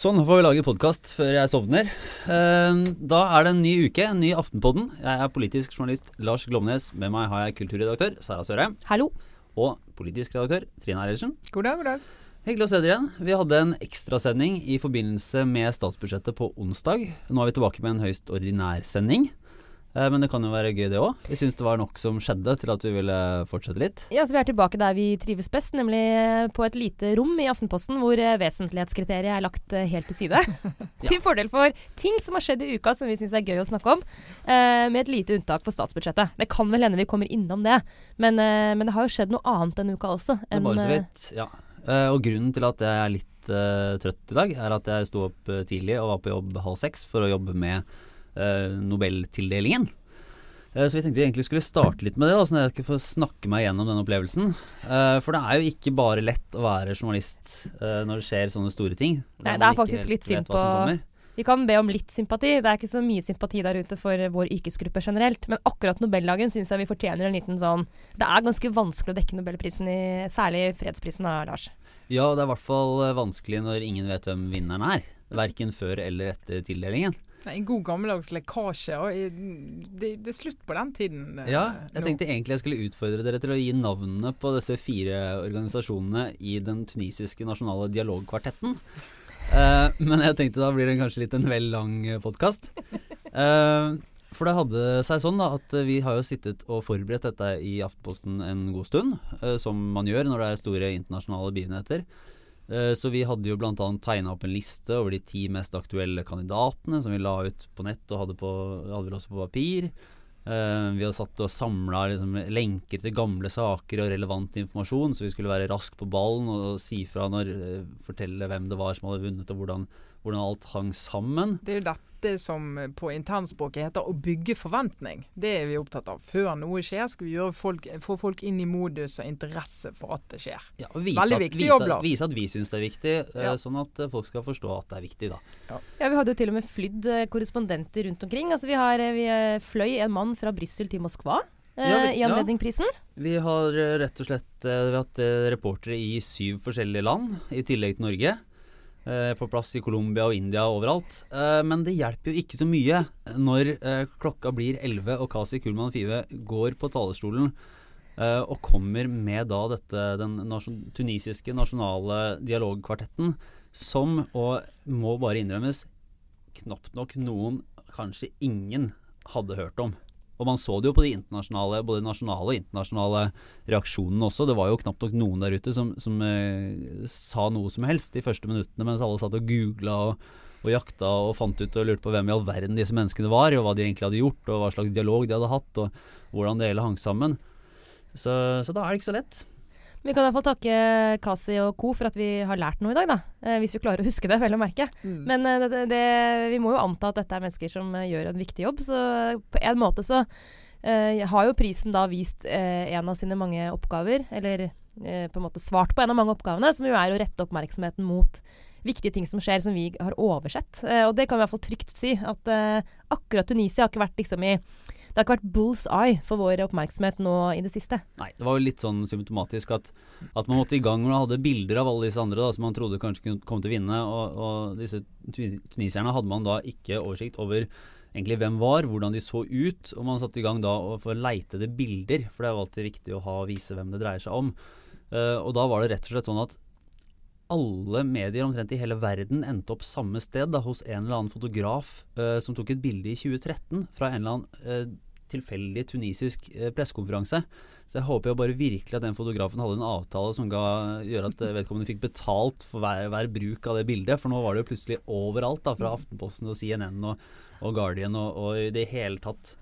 Sånn, nå får vi lage podkast før jeg sovner. Eh, Da er det en ny uke, en ny Aftenpodden. Jeg er politisk journalist Lars Glomnes. Med meg har jeg kulturredaktør Sara Sørheim. Hallo. Og politisk redaktør Trine Eilertsen. God dag, god dag. Hyggelig å se dere igjen. Vi hadde en ekstrasending i forbindelse med statsbudsjettet på onsdag. Nå er vi tilbake med en høyst ordinær sending. Eh, Men det kan jo være gøy, det òg. Vi syns det var nok som skjedde til at vi ville fortsette litt. Ja, så Vi er tilbake der vi trives best, nemlig på et lite rom i Aftenposten hvor eh, vesentlighetskriteriet er lagt eh, helt til side. Til fordel for ting som har skjedd i uka som vi syns er gøy å snakke om. eh, med et lite unntak for statsbudsjettet. Det kan vel hende vi kommer innom det, men, eh, men det har jo skjedd noe annet denne uka også. Det er bare så eh, vidt, ja. Eh, Og grunnen til at jeg er litt eh, trøtt i dag, er at jeg sto opp eh, tidlig og var på jobb halv seks for å jobbe med Nobeltildelingen. Eh, så vi tenkte vi egentlig skulle starte litt med det, da, sånn at jeg ikke får snakke meg gjennom den opplevelsen. Eh, for det er jo ikke bare lett å være journalist eh, når det skjer sånne store ting. Nei, det er faktisk litt synd på- Vi kan be om litt sympati. Det er ikke så mye sympati der ute for vår yrkesgruppe generelt. Men akkurat Nobeldagen syns jeg vi fortjener en liten sånn Det er ganske vanskelig å dekke Nobelprisen i Særlig fredsprisen da, Lars. Ja, det er i hvert fall eh, vanskelig når ingen vet hvem vinneren er. Verken før eller etter tildelingen. Nei, En god gammeldags lekkasje. det, det er slutt på den tiden. eh, Ja, jeg nå. tenkte egentlig jeg skulle utfordre dere til å gi navnene på disse fire organisasjonene i den tunisiske nasjonale dialogkvartetten. Eh, men jeg tenkte da blir det kanskje litt en vel lang podkast. for det hadde seg sånn da at vi har jo sittet og forberedt dette i Aftenposten en god stund, eh, som man gjør når det er store internasjonale begivenheter. Eh, Så vi hadde jo bl.a. tegna opp en liste over de ti mest aktuelle kandidatene som vi la ut på nett og hadde, på, hadde vel også på papir. Eh, vi hadde satt og samla liksom, lenker til gamle saker og relevant informasjon, så vi skulle være raskt på ballen og, si fra når eh, Fortelle hvem det var som hadde vunnet, og hvordan, hvordan alt hang sammen. Det er jo dette som eh, på internspråket heter å bygge forventning. Det er vi opptatt av. Før noe skjer, skal vi gjøre folk, få folk inn i modus og interesse for at det skjer. Ja, og vise, Veldig at, viktig vise, jobb, vise at vi syns det er viktig, eh, Ja. sånn at eh, folk skal forstå at det er viktig. da. Ja, Vi hadde jo til og med flydd korrespondenter rundt omkring. Altså, vi, har, vi fløy en mann fra Brussel til Moskva Ja, vi- i anledning prisen. Vi har rett og slett vi har hatt reportere i syv forskjellige land, i tillegg til Norge. Eh, på plass i Colombia og India og overalt. Eh, men det hjelper jo ikke så mye når eh, klokka blir 11 og Kasi Kullmann Five går på talerstolen og kommer med da dette, den nasjon tunisiske nasjonale dialogkvartetten, som, og må bare innrømmes, knapt nok noen, kanskje ingen, hadde hørt om. Og man så det jo på de internasjonale, både nasjonale og internasjonale reaksjonene også. Det var jo knapt nok noen der ute som, som eh, sa noe som helst de første minuttene, mens alle satt og googla og, og jakta og fant ut og lurte på hvem i all verden disse menneskene var, og hva de egentlig hadde gjort, og hva slags dialog de hadde hatt, og hvordan det hele hang sammen. Så, så da er det ikke så lett. Vi kan iallfall takke Kasi og co. for at vi har lært noe i dag, da. Eh, hvis vi klarer å huske det, vel å merke. Mm. Men eh, det, det, vi må jo anta at dette er mennesker som eh, gjør en viktig jobb. Så på en måte så eh, har jo prisen da vist en av sine mange oppgaver, eller på en måte svart på en av mange oppgavene, som jo er å rette oppmerksomheten mot viktige ting som skjer som vi har oversett. Og det kan vi i hvert fall trygt si. At akkurat Tunisia har ikke vært liksom i Det har ikke vært bull's eye for vår oppmerksomhet nå i det siste. Nei, det var jo litt sånn symptomatisk at, at man måtte i gang man hadde bilder av alle disse andre da, som man trodde kanskje kunne komme til å vinne. Og, og disse tuniserne hadde man da ikke oversikt over egentlig hvem var, hvordan de så ut. Og man satte i gang da for å leite etter bilder, for det er jo alltid viktig å ha vise hvem det dreier seg om. Uh, og da var det rett og slett sånn at alle medier omtrent i hele verden endte opp samme sted, da, hos en eller annen fotograf uh, som tok et bilde i 2013 fra en eller annen uh, tilfeldig tunisisk eh, pressekonferanse. Så jeg håper jo bare virkelig at den fotografen hadde en avtale som ga, gjør at eh, vedkommende fikk betalt for hver, hver bruk av det bildet. For nå var det jo plutselig overalt, da, fra Aftenposten og CNN og, og Guardian og, og i det hele tatt.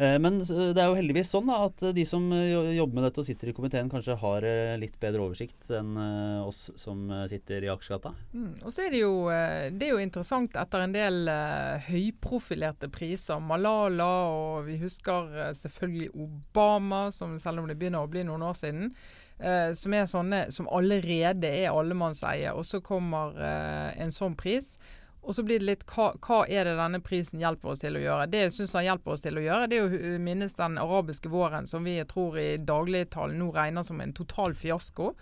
Eh, Men eh, det er jo heldigvis sånn da, at de som eh, jobber med dette og sitter i komiteen, kanskje har eh, litt bedre oversikt enn eh, oss som eh, sitter i Akersgata. Mm. Og så er det jo, eh, det er jo interessant etter en del eh, høyprofilerte priser. Malala, og vi husker eh, selvfølgelig Obama, som selv om det begynner å bli noen år siden. Uh, som er sånne som allerede er allemannseie, og så kommer uh, en sånn pris. Og så blir det litt hva, hva er det denne prisen hjelper oss til å gjøre? Det jeg syns han hjelper oss til å gjøre, det er å minnes den arabiske våren som vi tror i dagligtalen nå regner som en total fiasko.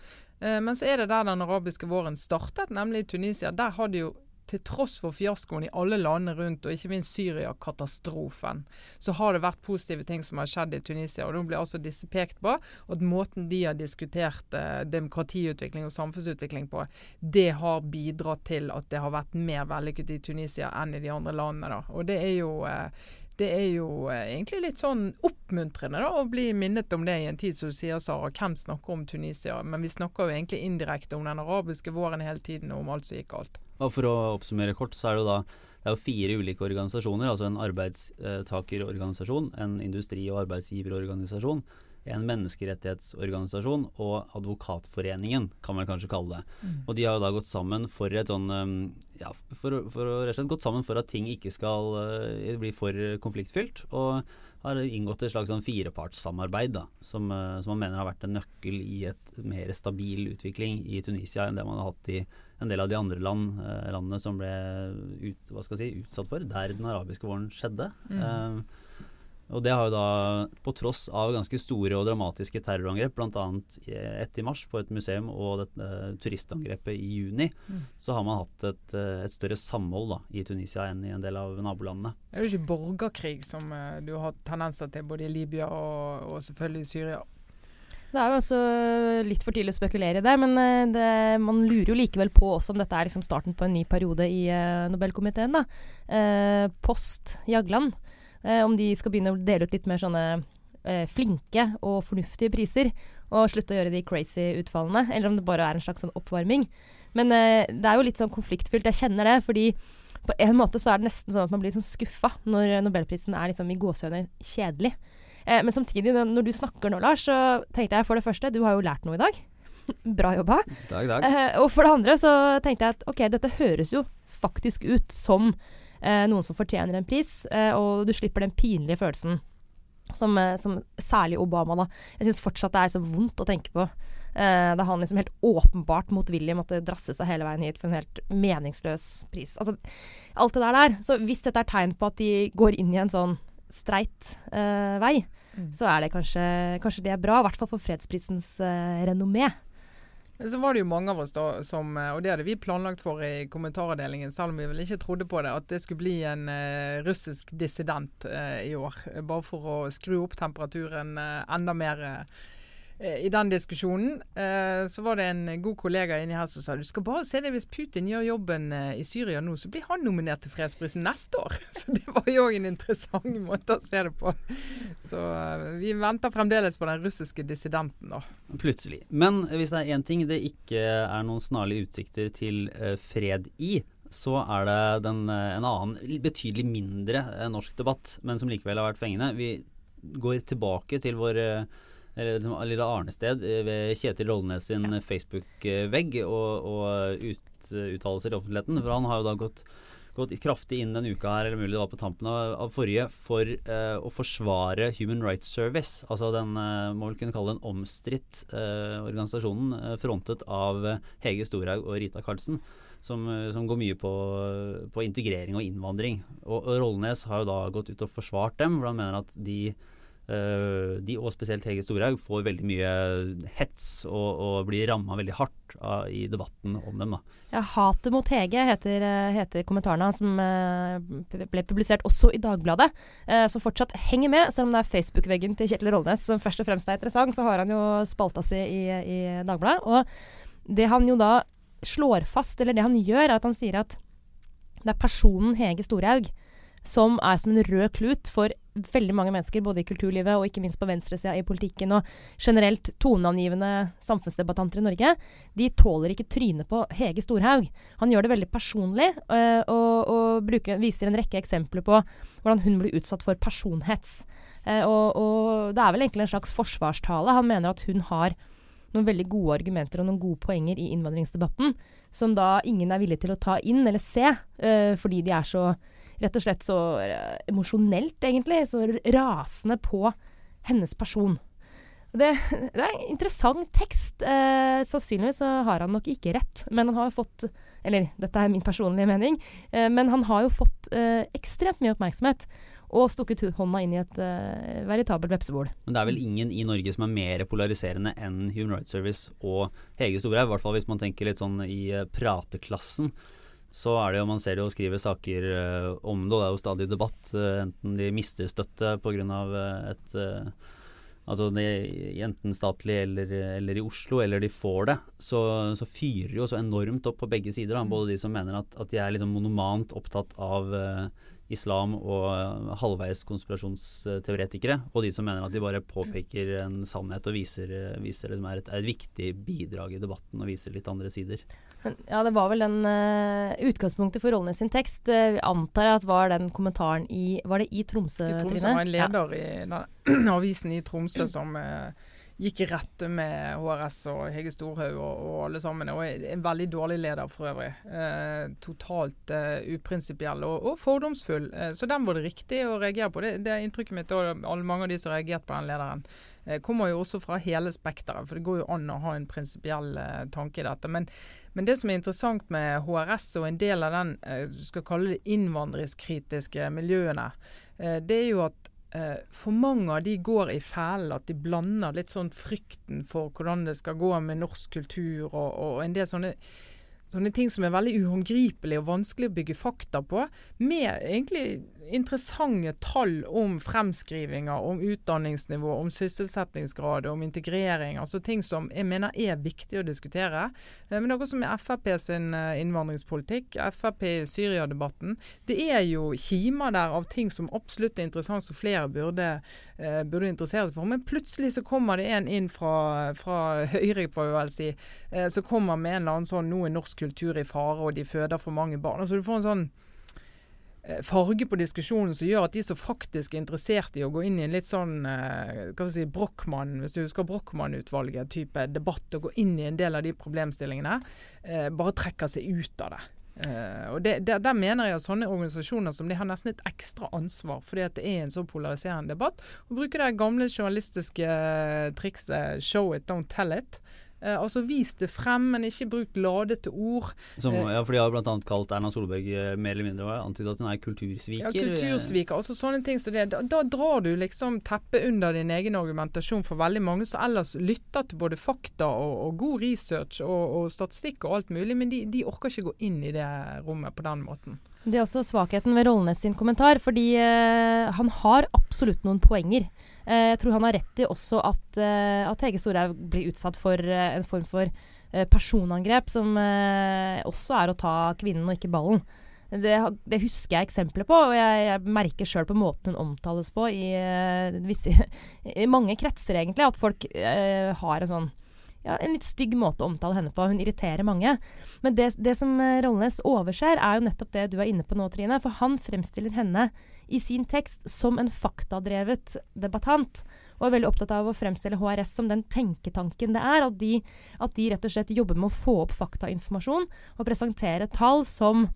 Eh, men så er det der den arabiske våren startet, nemlig Tunisia. Der har det jo til tross for fiaskoen i alle landene rundt, og ikke minst Syria-katastrofen, så har det vært positive ting som har skjedd i Tunisia. og Nå blir altså disse pekt på at måten de har diskutert eh, demokratiutvikling og samfunnsutvikling på, det har bidratt til at det har vært mer vellykket i Tunisia enn i de andre landene. Da. Og det er jo eh, det er jo eh, egentlig litt sånn oppmuntrende da, å bli minnet om det i en tid som sier, Sara. Hvem snakker om Tunisia? Men vi snakker jo egentlig indirekte om den arabiske våren hele tiden, og om alt som gikk galt. Og For å oppsummere kort, så er det jo da det er jo fire ulike organisasjoner. Altså en arbeidstakerorganisasjon, en industri- og arbeidsgiverorganisasjon, en menneskerettighetsorganisasjon og Advokatforeningen, kan man kanskje kalle det. Mm. Og de har jo da gått sammen for et sånn um, ja, for, for, rett og slett gått sammen for at ting ikke skal uh, bli for konfliktfylt. Og har inngått et slags sånn firepartssamarbeid da, som, uh, som, man mener har vært en nøkkel i et mer stabil utvikling i Tunisia enn det man har hatt i en del av de andre land, uh, landene som ble ut, si, utsatt for der den arabiske våren skjedde. Mm. Og det har jo da, på tross av ganske store og dramatiske terrorangrep, bl.a. ett i mars på et museum og dette uh, turistangrepet i juni, mm. så har man hatt et, uh, et, større samhold da, i Tunisia enn i en del av nabolandene. Er det ikke borgerkrig som uh, du har tendenser til både i Libya og, og selvfølgelig i Syria? Det er jo også litt for tidlig å spekulere i det, men det, man lurer jo likevel på også om dette er liksom starten på en ny periode i Nobelkomiteen. da. post Jagland Eh, om de skal begynne å dele ut litt mer sånne eh, flinke og fornuftige priser, og slutte å gjøre de crazy utfallene, eller om det bare er en slags sånn oppvarming. Men eh, det er jo litt sånn konfliktfylt, jeg kjenner det, fordi på en måte så er det nesten sånn at man blir sånn skuffa når nobelprisen er liksom i gåsehudene kjedelig. Eh, men samtidig, når du snakker nå, Lars, så tenkte jeg for det første, du har jo lært noe i dag. Bra jobba. Dag, dag. Eh, og for det andre så tenkte jeg at ok, dette høres jo faktisk ut som noen som fortjener en pris, eh, og du slipper den pinlige følelsen som, eh, som særlig Obama, da. Jeg syns fortsatt det er så vondt å tenke på. Eh, da han liksom helt åpenbart motvillig måtte drasse seg hele veien hit for en helt meningsløs pris. Altså, alt det der der. Så hvis dette er tegn på at de går inn i en sånn streit eh, vei, mm. så er det kanskje, kanskje det er bra. I hvert fall for fredsprisens eh, renommé. Men så var det jo mange av oss da som, eh, og det hadde vi planlagt for i kommentaravdelingen, selv om vi vel ikke trodde på det, at det skulle bli en uh, russisk dissident uh, i år. Bare for å skru opp temperaturen uh, enda mer. Eh, i den diskusjonen eh, så var det en god kollega inni her som sa du skal bare se det hvis Putin gjør jobben eh, i Syria nå, så blir han nominert til fredsprisen neste år. Så det var jo en interessant måte å se det på. Så vi venter fremdeles på den russiske dissidenten, da. Plutselig. Men hvis det er én ting det ikke er noen snarlige utsikter til fred i, så er det den, en annen, betydelig mindre norsk debatt, men som likevel har vært fengende. Vi går tilbake til vår eller liksom, lille arnested eh, ved Kjetil Rollnes sin. Facebook-vegg og, og ut, uttalelser i offentligheten. For han har jo da gått, gått kraftig inn denne uka her, eller mulig det var på tampen av, av forrige, for uh, å forsvare Human Rights Service. Altså den uh, må vel kunne kalle den omstridt uh, organisasjonen frontet av Hege Storhaug og Rita Karlsen. Som, som, går mye på, på integrering og innvandring. Og, og Rollnes har jo da gått ut og forsvart dem, for han mener at de de, og spesielt Hege Storhaug, får veldig mye hets og, og blir ramma veldig hardt av, i debatten om dem. Da. Ja, 'Hatet mot Hege' heter, eh, heter kommentarene, som uh, ble publisert også i Dagbladet. Som fortsatt henger med, selv om det er Facebook-veggen til Kjetil Rollnes som først og fremst er interessant, så har han jo spalta si i, i Dagbladet. Og det han jo da slår fast, eller det han gjør, er at han sier at det er personen Hege Storhaug som er som en rød klut for veldig mange mennesker, både i kulturlivet og ikke minst på venstresida i politikken, og generelt toneangivende samfunnsdebattanter i Norge, de tåler ikke trynet på Hege Storhaug. Han gjør det veldig personlig, øh, og, og bruker, viser en rekke eksempler på hvordan hun blir utsatt for personhets. Uh, og, og, det er vel egentlig en slags forsvarstale. Han mener at hun har noen veldig gode argumenter og noen gode poenger i innvandringsdebatten, som da ingen er villig til å ta inn eller se, uh, fordi de er så rett og slett så uh, emosjonelt, egentlig, så rasende på hennes person. Det, det, er en interessant tekst. Eh, sannsynligvis har han nok ikke rett, men han har jo fått Eller dette er min personlige mening, eh, men han har jo fått eh, ekstremt mye oppmerksomhet. Og stukket hånda inn i et eh, veritabelt vepsebol. Men det er vel ingen i Norge som er mer polariserende enn Human Rights Service og Hege Storhaug, i hvert fall hvis man tenker litt sånn i eh, prateklassen. Så er det jo man ser det jo skriver saker uh, om det, og det er jo stadig debatt. Uh, enten de mister støtte pga. Uh, et uh, Altså det, enten statlig eller, eller, i Oslo, eller de får det, så, så fyrer det jo så enormt opp på begge sider. Da. Mm. Både de som mener at, at de er liksom monomant opptatt av islam og halvveis konspirasjonsteoretikere, og de som mener at de bare påpeker en sannhet og viser, viser som er, et, er et viktig bidrag i debatten og viser litt andre sider. Ja, det var vel den uh, utgangspunktet for Rollnes sin tekst. Uh, vi antar at var den kommentaren i Var det i Tromsø, I Tromsø Trine? var en leder ja. i den avisen i Tromsø som uh, gikk i rette med HRS og Hege Storhaug og, og, alle sammen. Og en veldig dårlig leder for øvrig. Eh, totalt eh, uprinsipiell og, og, fordomsfull. Eh, så den var det riktig å reagere på. Det, det er inntrykket mitt og alle mange av de som reagerte på den lederen. Eh, kommer jo også fra hele spekteret, for det går jo an å ha en prinsipiell eh, tanke i dette. Men, men, det som er interessant med HRS og en del av den eh, skal kalle det innvandringskritiske miljøene, det er jo at eh, for mange av de går i fellen at de blander litt sånn frykten for hvordan det skal gå med norsk kultur og, og en del sånne sånne ting som er veldig uhåndgripelige og vanskelig å bygge fakta på, med egentlig interessante tall om fremskrivinger, om utdanningsnivå, om sysselsettingsgrad, om integrering. Altså ting som jeg mener er viktig å diskutere. Eh, men noe som er Frp sin eh, innvandringspolitikk, Frp i Syria-debatten, det er jo kimer der av ting som absolutt er interessant, som flere burde, eh, burde interessere seg for. Men plutselig så kommer det en inn fra, fra Høyre, får vi vel si, som kommer med en eller annen sånn nå er norsk kultur i fare, og de føder for mange barn. Altså Du får en sånn farge på diskusjonen som gjør at de som faktisk er interessert i å gå inn i en litt sånn eh, hva si, Brochmann, hvis du husker Brochmann-utvalget, type debatt, og gå inn i en del av de problemstillingene, eh, bare trekker seg ut av det. Og det, der, der, mener jeg at sånne organisasjoner som de har nesten et ekstra ansvar, fordi at det er en så polariserende debatt. Å bruke det gamle journalistiske trikset 'show it, don't tell it'. Eh, altså vis det frem, men ikke bruk ladete ord. Som, eh, ja, for De har bl.a. kalt Erna Solberg eh, mer eller mindre antydet at hun er kultursviker. Ja, kultursviker. altså sånne ting så det, da, da, drar du liksom teppet under din egen argumentasjon for veldig mange som ellers lytter til både fakta og, og god research og, og, statistikk og alt mulig, men de, de orker ikke gå inn i det rommet på den måten. Det er også svakheten ved Rollnes sin kommentar, fordi eh, han har absolutt noen poenger. Uh, jeg tror han har rett i også at, uh, at Hege Storhaug blir utsatt for en form for personangrep, som også er å ta kvinnen og ikke ballen. Det, det, husker jeg eksempler på, og jeg, jeg merker sjøl på måten hun omtales på i, visse, i mange kretser, egentlig, at folk har en sånn ja, en litt stygg måte å omtale henne på. Hun irriterer mange. Men det, det som Rollenes overser, er jo nettopp det du er inne på nå, Trine. For han fremstiller henne i sin tekst som en faktadrevet debattant. Og er veldig opptatt av å fremstille HRS som den tenketanken det er. At de, at de rett og slett jobber med å få opp faktainformasjon og presentere tall som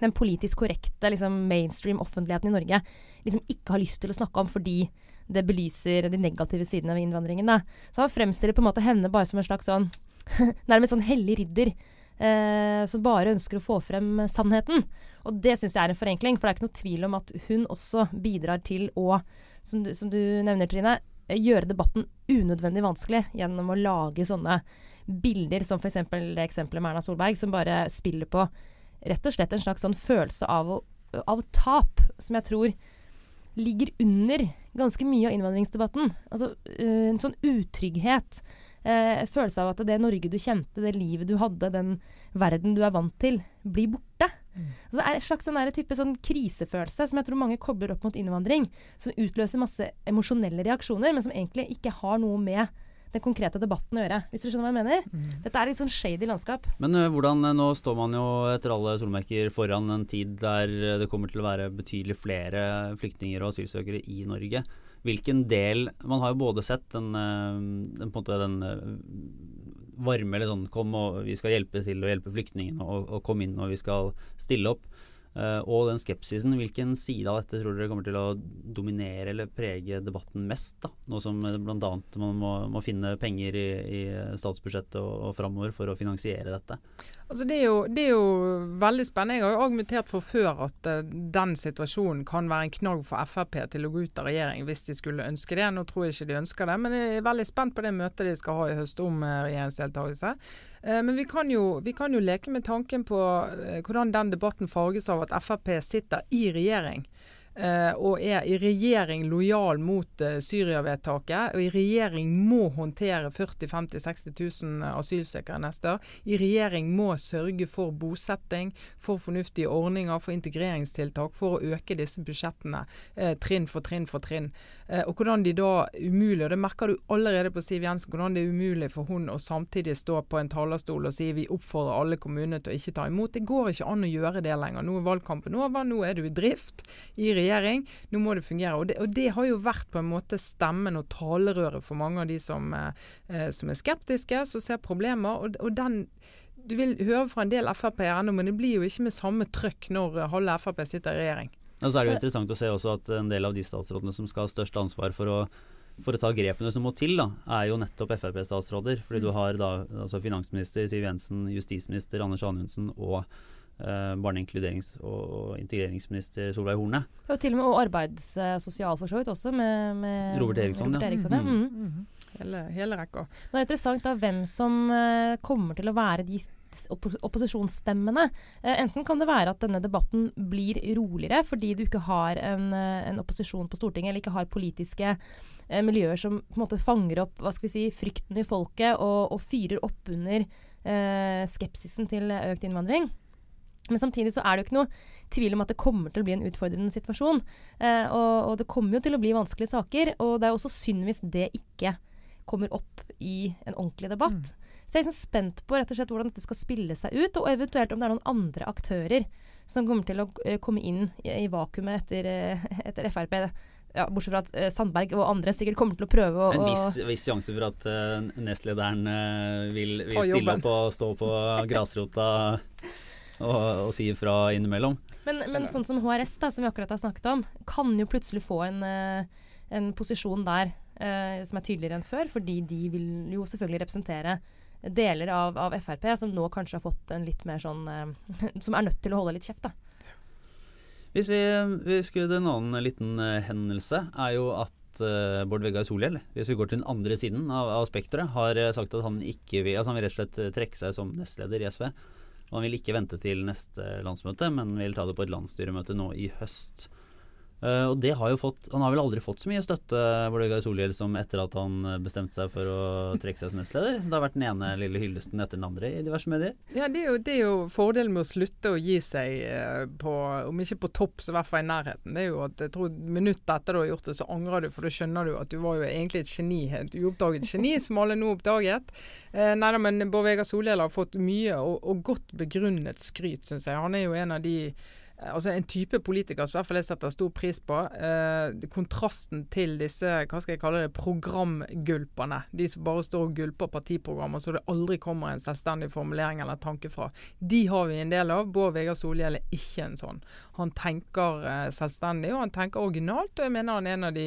den politisk korrekte liksom, mainstream offentligheten i Norge liksom ikke har lyst til å snakke om fordi det belyser de negative sidene ved innvandringen. Da. Så han fremstiller på en måte henne bare som en slags sånn nærmest sånn hellig ridder. Eh, som bare ønsker å få frem sannheten. Og det syns jeg er en forenkling, for det er ikke noe tvil om at hun også bidrar til å, som du, som du nevner, Trine, eh, gjøre debatten unødvendig vanskelig gjennom å lage sånne bilder som f.eks. det eksempelet med Erna Solberg, som bare spiller på rett og slett en slags sånn følelse av, av tap, som jeg tror ligger under ganske mye av innvandringsdebatten. Altså uh, en sånn utrygghet. Uh, et følelse av at det Norge du kjente, det livet du hadde, den verden du er vant til, blir borte. Mm. Så det er en slags en type sånn krisefølelse som jeg tror mange kobler opp mot innvandring. Som utløser masse emosjonelle reaksjoner, men som egentlig ikke har noe med den konkrete debatten å gjøre. Hvis du skjønner hva jeg mener? Mm. Dette er litt sånn shady landskap. Men uh, hvordan, uh, nå står man jo etter alle solmerker foran en tid der uh, det kommer til å være betydelig flere flyktninger og asylsøkere i Norge. Hvilken del Man har jo både sett den, den, på en måte den varme eller sånn Kom og vi skal hjelpe til å hjelpe flyktningene og, og kom inn og vi skal stille opp. Uh, og den skepsisen, hvilken side av dette tror dere kommer til å dominere eller prege debatten mest? da? Nå som bl.a. man må, må, finne penger i, i statsbudsjettet og, og framover for å finansiere dette. Altså det, er jo, det, er jo, veldig spennende. Jeg har jo argumentert for før at uh, den situasjonen kan være en knagg for Frp til å gå ut av regjering hvis de skulle ønske det. Nå tror jeg ikke de ønsker det, men jeg er veldig spent på det møtet de skal ha i høst om uh, regjeringsdeltakelse. Uh, men vi kan, jo, vi kan, jo, leke med tanken på hvordan den debatten farges av at Frp sitter i regjering. Uh, og er i regjering lojal mot uh, Syria-vedtaket. Og i regjering må håndtere 40 50 60 000 asylsøkere neste år. I regjering må sørge for bosetting, for fornuftige ordninger, for integreringstiltak, for å øke disse budsjettene eh, trinn for trinn for trinn. og hvordan de da umulig, og det merker du allerede på Siv Jensen, hvordan det er umulig for hun å samtidig stå på en talerstol og si vi oppfordrer alle kommunene til å ikke ta imot. Det går ikke an å gjøre det lenger. Nå er valgkampen over, nå er du i drift i regjering regjering. Nå må det fungere. Og det, og det, har jo vært på en måte stemmen og talerøret for mange av de som, eh, som er skeptiske, som ser problemer. og, og den du vil høre fra en del Frp-ere ennå, men det blir jo ikke med samme trøkk når halve Frp sitter i regjering. Og så er det jo interessant å se også at en del av de statsrådene som skal ha størst ansvar for å, for å ta grepene som må til, da, er jo nettopp Frp-statsråder. Fordi du har da altså finansminister Siv Jensen, justisminister Anders Anundsen og barne-, inkluderings- og integreringsminister Solveig Horne. Og til og med og arbeids- og sosial for så vidt også, med, med Robert Eriksson. Robert Eriksson ja. Mm. Mm. Mm. Hele, hele, rekka. Det er interessant da hvem som uh, kommer til å være de opposisjonsstemmene. Uh, enten kan det være at denne debatten blir roligere fordi du ikke har en, en opposisjon på Stortinget, eller ikke har politiske miljøer som på en måte fanger opp hva skal vi si, frykten i folket og, og fyrer opp under skepsisen til økt innvandring. Men samtidig så er det jo ikke noe tvil om at det kommer til å bli en utfordrende situasjon. Eh, og, og, det kommer jo til å bli vanskelige saker. Og det er også synd hvis det ikke kommer opp i en ordentlig debatt. Mm. Så jeg er liksom spent på rett og slett hvordan dette skal spille seg ut, og eventuelt om det er noen andre aktører som kommer til å uh, komme inn i, i vakuumet etter, uh, etter Frp. Ja, bortsett fra at uh, Sandberg og andre sikkert kommer til å prøve å En viss, viss sjanse for at nestlederen vil, vil stille opp og stå på grasrota og, å si ifra innimellom. Men, men, sånn som HRS, da, som vi akkurat har snakket om, kan jo plutselig få en, eh, en posisjon der eh, som er tydeligere enn før, fordi de vil jo selvfølgelig representere deler av, av Frp som nå kanskje har fått en litt mer sånn eh, Som er nødt til å holde litt kjeft, da. Hvis vi, vi skulle En annen liten uh, hendelse er jo at Bård Vegar Solhjell, hvis vi går til den andre siden av, av spekteret, har sagt at han ikke vil, altså han vil rett og slett trekke seg som nestleder i SV. Han vil ikke vente til neste landsmøte, men vil ta det på et landsstyremøte nå i høst. Uh, og det har jo fått Han har vel aldri fått så mye støtte Vålegar Solhjell som etter at han bestemte seg for å trekke seg som nestleder. Det har vært den ene lille hyllesten etter den andre i diverse medier. Ja, det er jo, det er jo fordelen med å slutte å gi seg uh, på Om ikke på topp, så i hvert fall i nærheten. Det er jo at jeg tror Minuttet etter du har gjort det, så angrer du, for da skjønner du at du var jo egentlig et geni. Et uoppdaget geni som alle nå oppdaget. Uh, nei da, men Bård Vegar Solhjell har fått mye og, og godt begrunnet skryt, syns jeg. Han er jo en av de Eh, altså En type politiker som i hvert fall jeg setter stor pris på. Eh, kontrasten til disse hva skal jeg kalle det, programgulpene. De som bare står og gulper partiprogrammer så det aldri kommer en selvstendig formulering eller tanke fra. De har vi en del av. Bård Vegar Solhjell er ikke en sånn. Han tenker eh, selvstendig, og han tenker originalt. Og jeg mener han er en av de,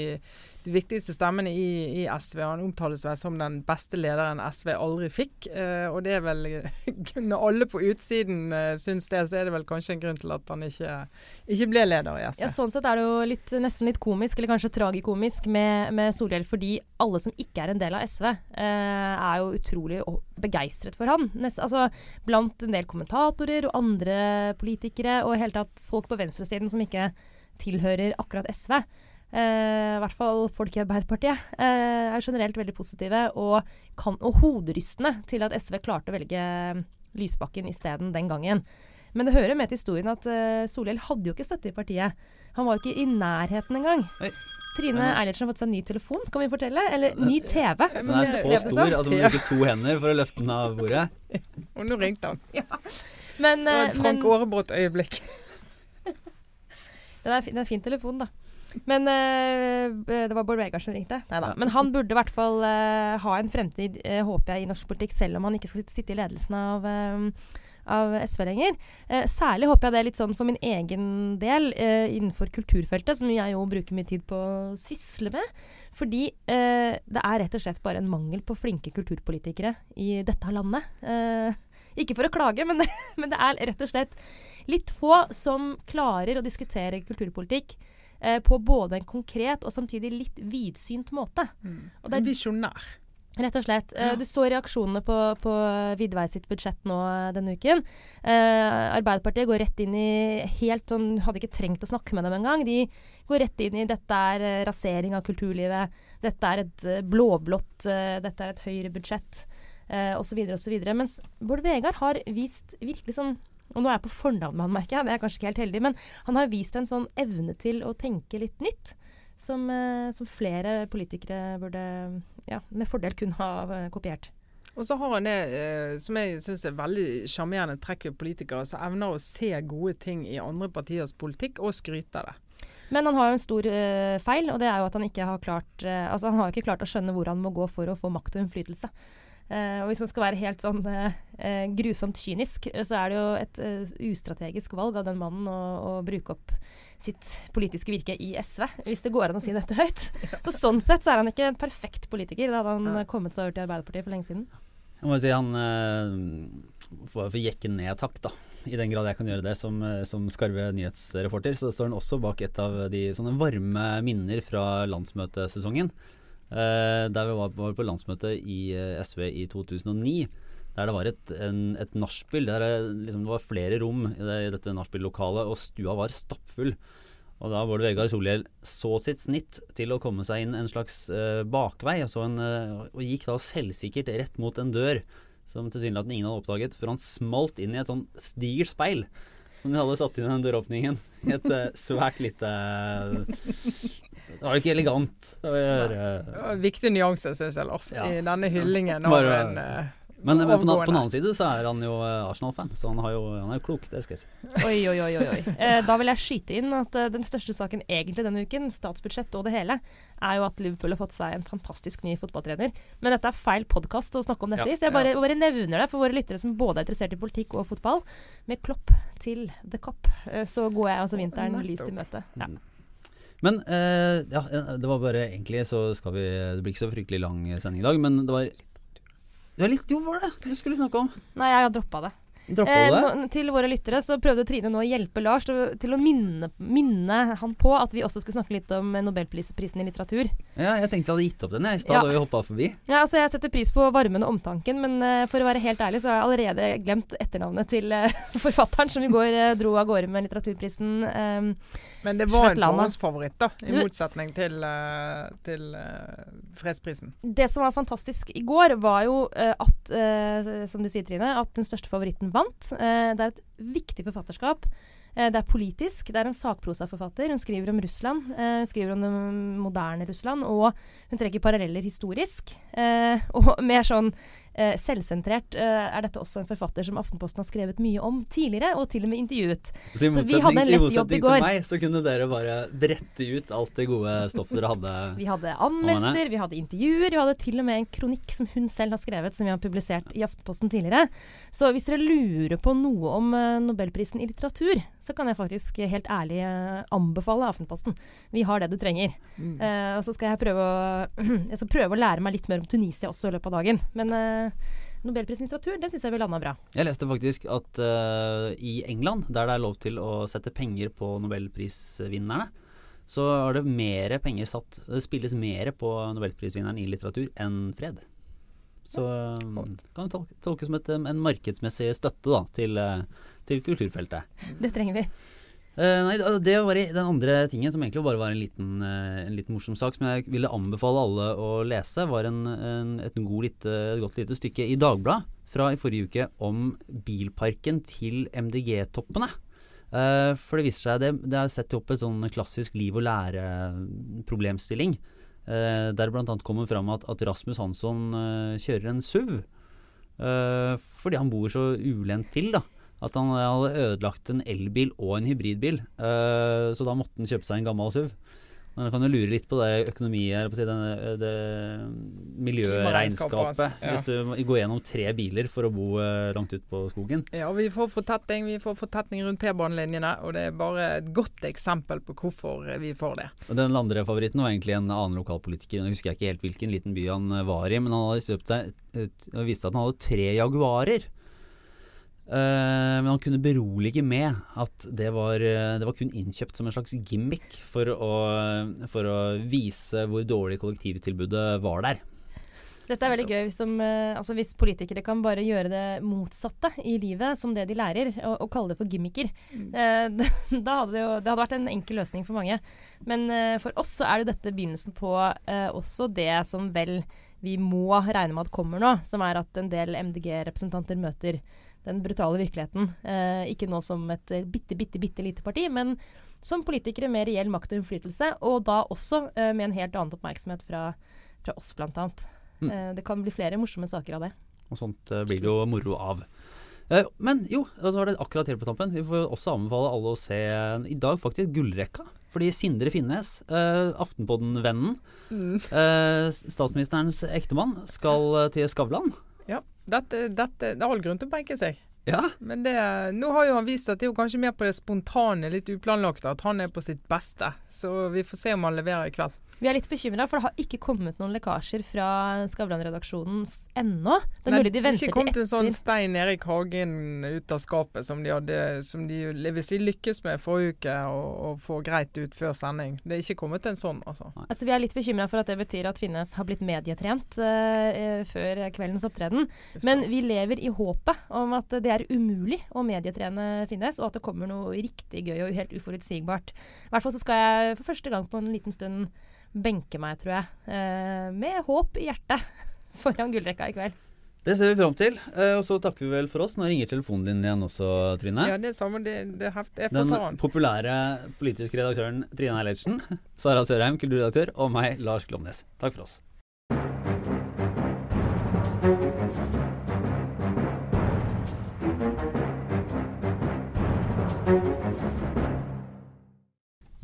de viktigste stemmene i, i, SV. Han omtales vel som den beste lederen SV aldri fikk. Eh, og det er vel Når alle på utsiden eh, syns det, så er det vel kanskje en grunn til at han ikke, ikke ble leder i SV. Ja, Sånn sett er det jo litt, nesten litt komisk, eller kanskje tragikomisk, med, med Solhjell. Fordi alle som ikke er en del av SV, eh, er jo utrolig begeistret for han. Nest, altså, blant en del kommentatorer og andre politikere, og i hele tatt folk på venstresiden som ikke tilhører akkurat SV. Uh, I hvert fall folk i Arbeiderpartiet uh, er generelt veldig positive og, kan, og hoderystende til at SV klarte å velge Lysbakken isteden den gangen. Men det hører med til historien at uh, Solhjell hadde jo ikke støtte i partiet. Han var jo ikke i nærheten engang. Trine Eilertsen har fått seg ny telefon, kan vi fortelle? Eller ny TV. Den er så stor at du må bruke to hender for å løfte den av bordet. og nå ringte han. Ja. Men, det var et Frank Aarebrot-øyeblikk. det, er, er en fin telefon, da. Men uh, det var Bård Vegar som ringte. Neida. Men han burde i hvert fall uh, ha en fremtid, uh, håper jeg, i norsk politikk, selv om han ikke skal sitte i ledelsen av, av SV lenger. særlig håper jeg det er litt sånn for min egen del innenfor kulturfeltet, som jeg jo bruker mye tid på å sysle med. Fordi det er rett og slett bare en mangel på flinke kulturpolitikere i dette landet Ikke for å klage, men det, men det er rett og slett litt få som klarer å diskutere kulturpolitikk eh, på både en konkret og samtidig litt vidsynt måte. Mm. Og det er- Visjonær. Rett og slett. Eh, Ja. Du så reaksjonene på, på Vidvei sitt budsjett nå eh, denne uken. Eh, Arbeiderpartiet går rett inn i helt sånn Hadde ikke trengt å snakke med dem engang. De går rett inn i dette er eh, rasering av kulturlivet. Dette er et blåblått Dette er et høyere budsjett, eh, osv. osv. Mens Bård Vegar har vist virkelig sånn og nå er jeg på fornavn med han, merker jeg. Det er kanskje ikke helt heldig. Men han har vist en sånn evne til å tenke litt nytt. Som, eh, som flere politikere burde ja, med fordel kunne ha eh, kopiert. Og så har han det eh, som jeg syns er veldig sjarmerende trekk ved politikere, som evner å se gode ting i andre partiers politikk og skryte av det. Men han har jo en stor feil, og det er jo at han ikke har klart Altså han har ikke klart å skjønne hvor han må gå for å få makt og innflytelse. Eh, og hvis man skal være helt sånn uh, uh, grusomt kynisk, så er det jo et ustrategisk valg av den mannen å, å bruke opp sitt politiske virke i SV, hvis det går an å si dette høyt. Så sånn sett så er han ikke en perfekt politiker. Da hadde han Ja. kommet seg over til Arbeiderpartiet for lenge siden. Jeg må si han får få jekke ned takk, da. I den grad jeg kan gjøre det som, som skarve nyhetsreporter, så står han også bak et av de sånne varme minner fra landsmøtesesongen. Eh, der vi var, var på landsmøte i eh, SV i 2009. Der det var et, en, et nachspiel. Der det, liksom, det var flere rom i, det, i dette nachspiel-lokalet, og stua var stappfull. Og da Bård Vegar Solhjell så sitt snitt til å komme seg inn en slags eh, bakvei, og, så en, eh, og gikk da selvsikkert rett mot en dør som tilsynelatende ingen hadde oppdaget, for han smalt inn i et sånn digert speil som de hadde satt inn i den døråpningen. I et eh, svært lite Det var jo ikke elegant. Det var, eh, Det var en viktig nyanse, syns jeg, Lars, Ja. i denne hyllingen av en eh, men, men på, den- på den annen side så er han jo eh, Arsenal-fan, så han, har jo, han er jo klok, det skal jeg si. Oi, oi, oi. oi. Eh, da vil jeg skyte inn at eh, den største saken egentlig denne uken, statsbudsjett og det hele, er jo at Liverpool har fått seg en fantastisk ny fotballtrener. Men dette er feil podkast å snakke om dette Ja, så jeg bare, bare nevner det for våre lyttere som både er interessert i politikk og fotball. Med klopp til the cop, eh, så går jeg altså vinteren lyst i møte. Ja. Mm. Men eh, ja, det var bare egentlig så skal vi Det blir ikke så fryktelig lang sending i dag, men det var Det var litt Jo, var det du skulle snakke om? Nei, jeg har droppa det. Eh, til våre lyttere så prøvde Trine nå å hjelpe Lars til, til å minne, minne han på at vi også skulle snakke litt om Nobelprisen i litteratur. Ja, jeg tenkte jeg hadde gitt opp den jeg, i stad Ja. da vi hoppa forbi. Ja, altså Jeg setter pris på varmen og omtanken, men uh, for å være helt ærlig så har jeg allerede glemt etternavnet til uh, forfatteren som i går uh, dro av gårde med litteraturprisen. Um, Men det var en Svetlana. forhåndsfavoritt, da, i Du- motsetning til, til fredsprisen. det som var fantastisk i går, var jo at, som du sier Trine, at den største favoritten vant. Eh, det er et viktig forfatterskap. Eh, det er politisk. Det er en sakprosaforfatter. Hun skriver om Russland. eh, hun skriver om det moderne Russland. Og hun trekker paralleller historisk. Og mer sånn eh, selvsentrert eh, er dette også en forfatter som Aftenposten har skrevet mye om tidligere, og til og med intervjuet. Så i Så vi motsetning, hadde en i lett motsetning jobb i til meg, så kunne dere bare brette ut alt det gode stoffet dere hadde. Vi hadde anmeldelser, vi hadde intervjuer, vi hadde til og med en kronikk som hun selv har skrevet, som vi har publisert i Aftenposten tidligere. Så hvis dere lurer på noe om eh, Nobelprisen i litteratur, så kan jeg faktisk helt ærlig eh, anbefale Aftenposten. Vi har det du trenger. Mm. Eh, og så skal jeg prøve å, jeg skal prøve å lære meg litt mer om Tunisia også i løpet av dagen. Men eh, Nobelprisen i litteratur, den syns jeg vi landa bra. Jeg leste faktisk at uh, i England, der det er lov til å sette penger på nobelprisvinnerne, så er det mer penger satt Det spilles mer på nobelprisvinneren i litteratur enn fred. Så ja, kan det tolkes som et, um, en markedsmessig støtte da, til, eh, til kulturfeltet. Det trenger vi. Eh, nei, det var den andre tingen som egentlig bare var en liten, eh, en liten morsom sak som jeg ville anbefale alle å lese, var en, en, et, god lite, et godt lite stykke i Dagbladet fra i forrige uke om bilparken til MDG-toppene. Uh, for det viser seg det, det er sett opp et sånn klassisk liv og lære-problemstilling. Uh, der bl.a. kommer fram at, at Rasmus Hansson uh, kjører en SUV. Uh, fordi han bor så ulendt til, da. At han hadde ødelagt en elbil og en hybridbil. Uh, så da måtte han kjøpe seg en gammel SUV. Men kan jo lure litt på det økonomiet, på å det miljøregnskapet. Ja. Hvis du går gjennom tre biler for å bo eh, langt ute på skogen. Ja, vi får fortetning, vi får fortetning rundt T-banelinjene, og det er bare et godt eksempel på hvorfor vi får det. Og Den andre favoritten var egentlig en annen lokalpolitiker. Nå husker jeg ikke helt hvilken liten by han eh, var i, men han hadde kjøpt seg viste at han hadde tre Jaguarer. Eh, men han kunne berolige med at det var, eh, det var kun innkjøpt som en slags gimmick for å, for å vise hvor dårlig kollektivtilbudet var der. Dette er veldig gøy hvis, de, altså hvis politikere kan bare gjøre det motsatte i livet, som det de lærer, og, og kalle det for gimmicker. Eh, da hadde det, jo, det hadde vært en enkel løsning for mange. Men eh, for oss så er jo dette begynnelsen på eh, også det som vel vi må regne med at kommer nå, som er at en del MDG-representanter møter den brutale virkeligheten. Eh, ikke nå som et eh, bitte, bitte, bitte lite parti, men som politikere med reell makt og innflytelse, og da også eh, med en helt annen oppmerksomhet fra, fra oss, annet. Mm. Eh, det kan bli flere morsomme saker av det. Og sånt eh, blir det jo moro av. Eh, men jo, så var det akkurat helt på tampen. Vi får også anbefale alle å se i dag faktisk Gullrekka. Fordi Sindre Finnes, eh, Aftenpodden-vennen, Mm. eh, statsministerens ektemann, skal til Skavlan. Ja, dette, dette, det er all grunn til å benke seg. Ja. Men det, nå har jo han vist at det er jo kanskje mer på det spontane, litt uplanlagte, at han er på sitt beste. Så vi får se om han leverer i kveld. Vi er litt bekymra, for det har ikke kommet noen lekkasjer fra Skavlan-redaksjonen ennå. Det er mulig de det er venter ikke til kommet en sånn. Stein Erik Hagen ut av skapet som de hadde Som de hvis de lykkes med forrige uke å få greit ut før sending. Det er ikke kommet en sånn, altså. Altså, vi er litt bekymra for at det betyr at Finnes har blitt medietrent uh, før kveldens opptreden. Men vi lever i håpet om at det er umulig å medietrene Finnes, og at det kommer noe riktig gøy og helt uforutsigbart. I hvert fall så skal jeg for første gang på en liten stund benke meg, tror jeg. Uh, med håp i hjertet foran gullrekka i kveld. Det ser vi fram til. Eh, og så takker vi vel for oss. Nå ringer telefonen din igjen også, Trine. Ja, det er samme. Det, det er Den den. populære politiske redaktøren Trine Eilertsen, Sara Sørheim, kulturredaktør, og meg, Lars Glomnes. Takk for oss.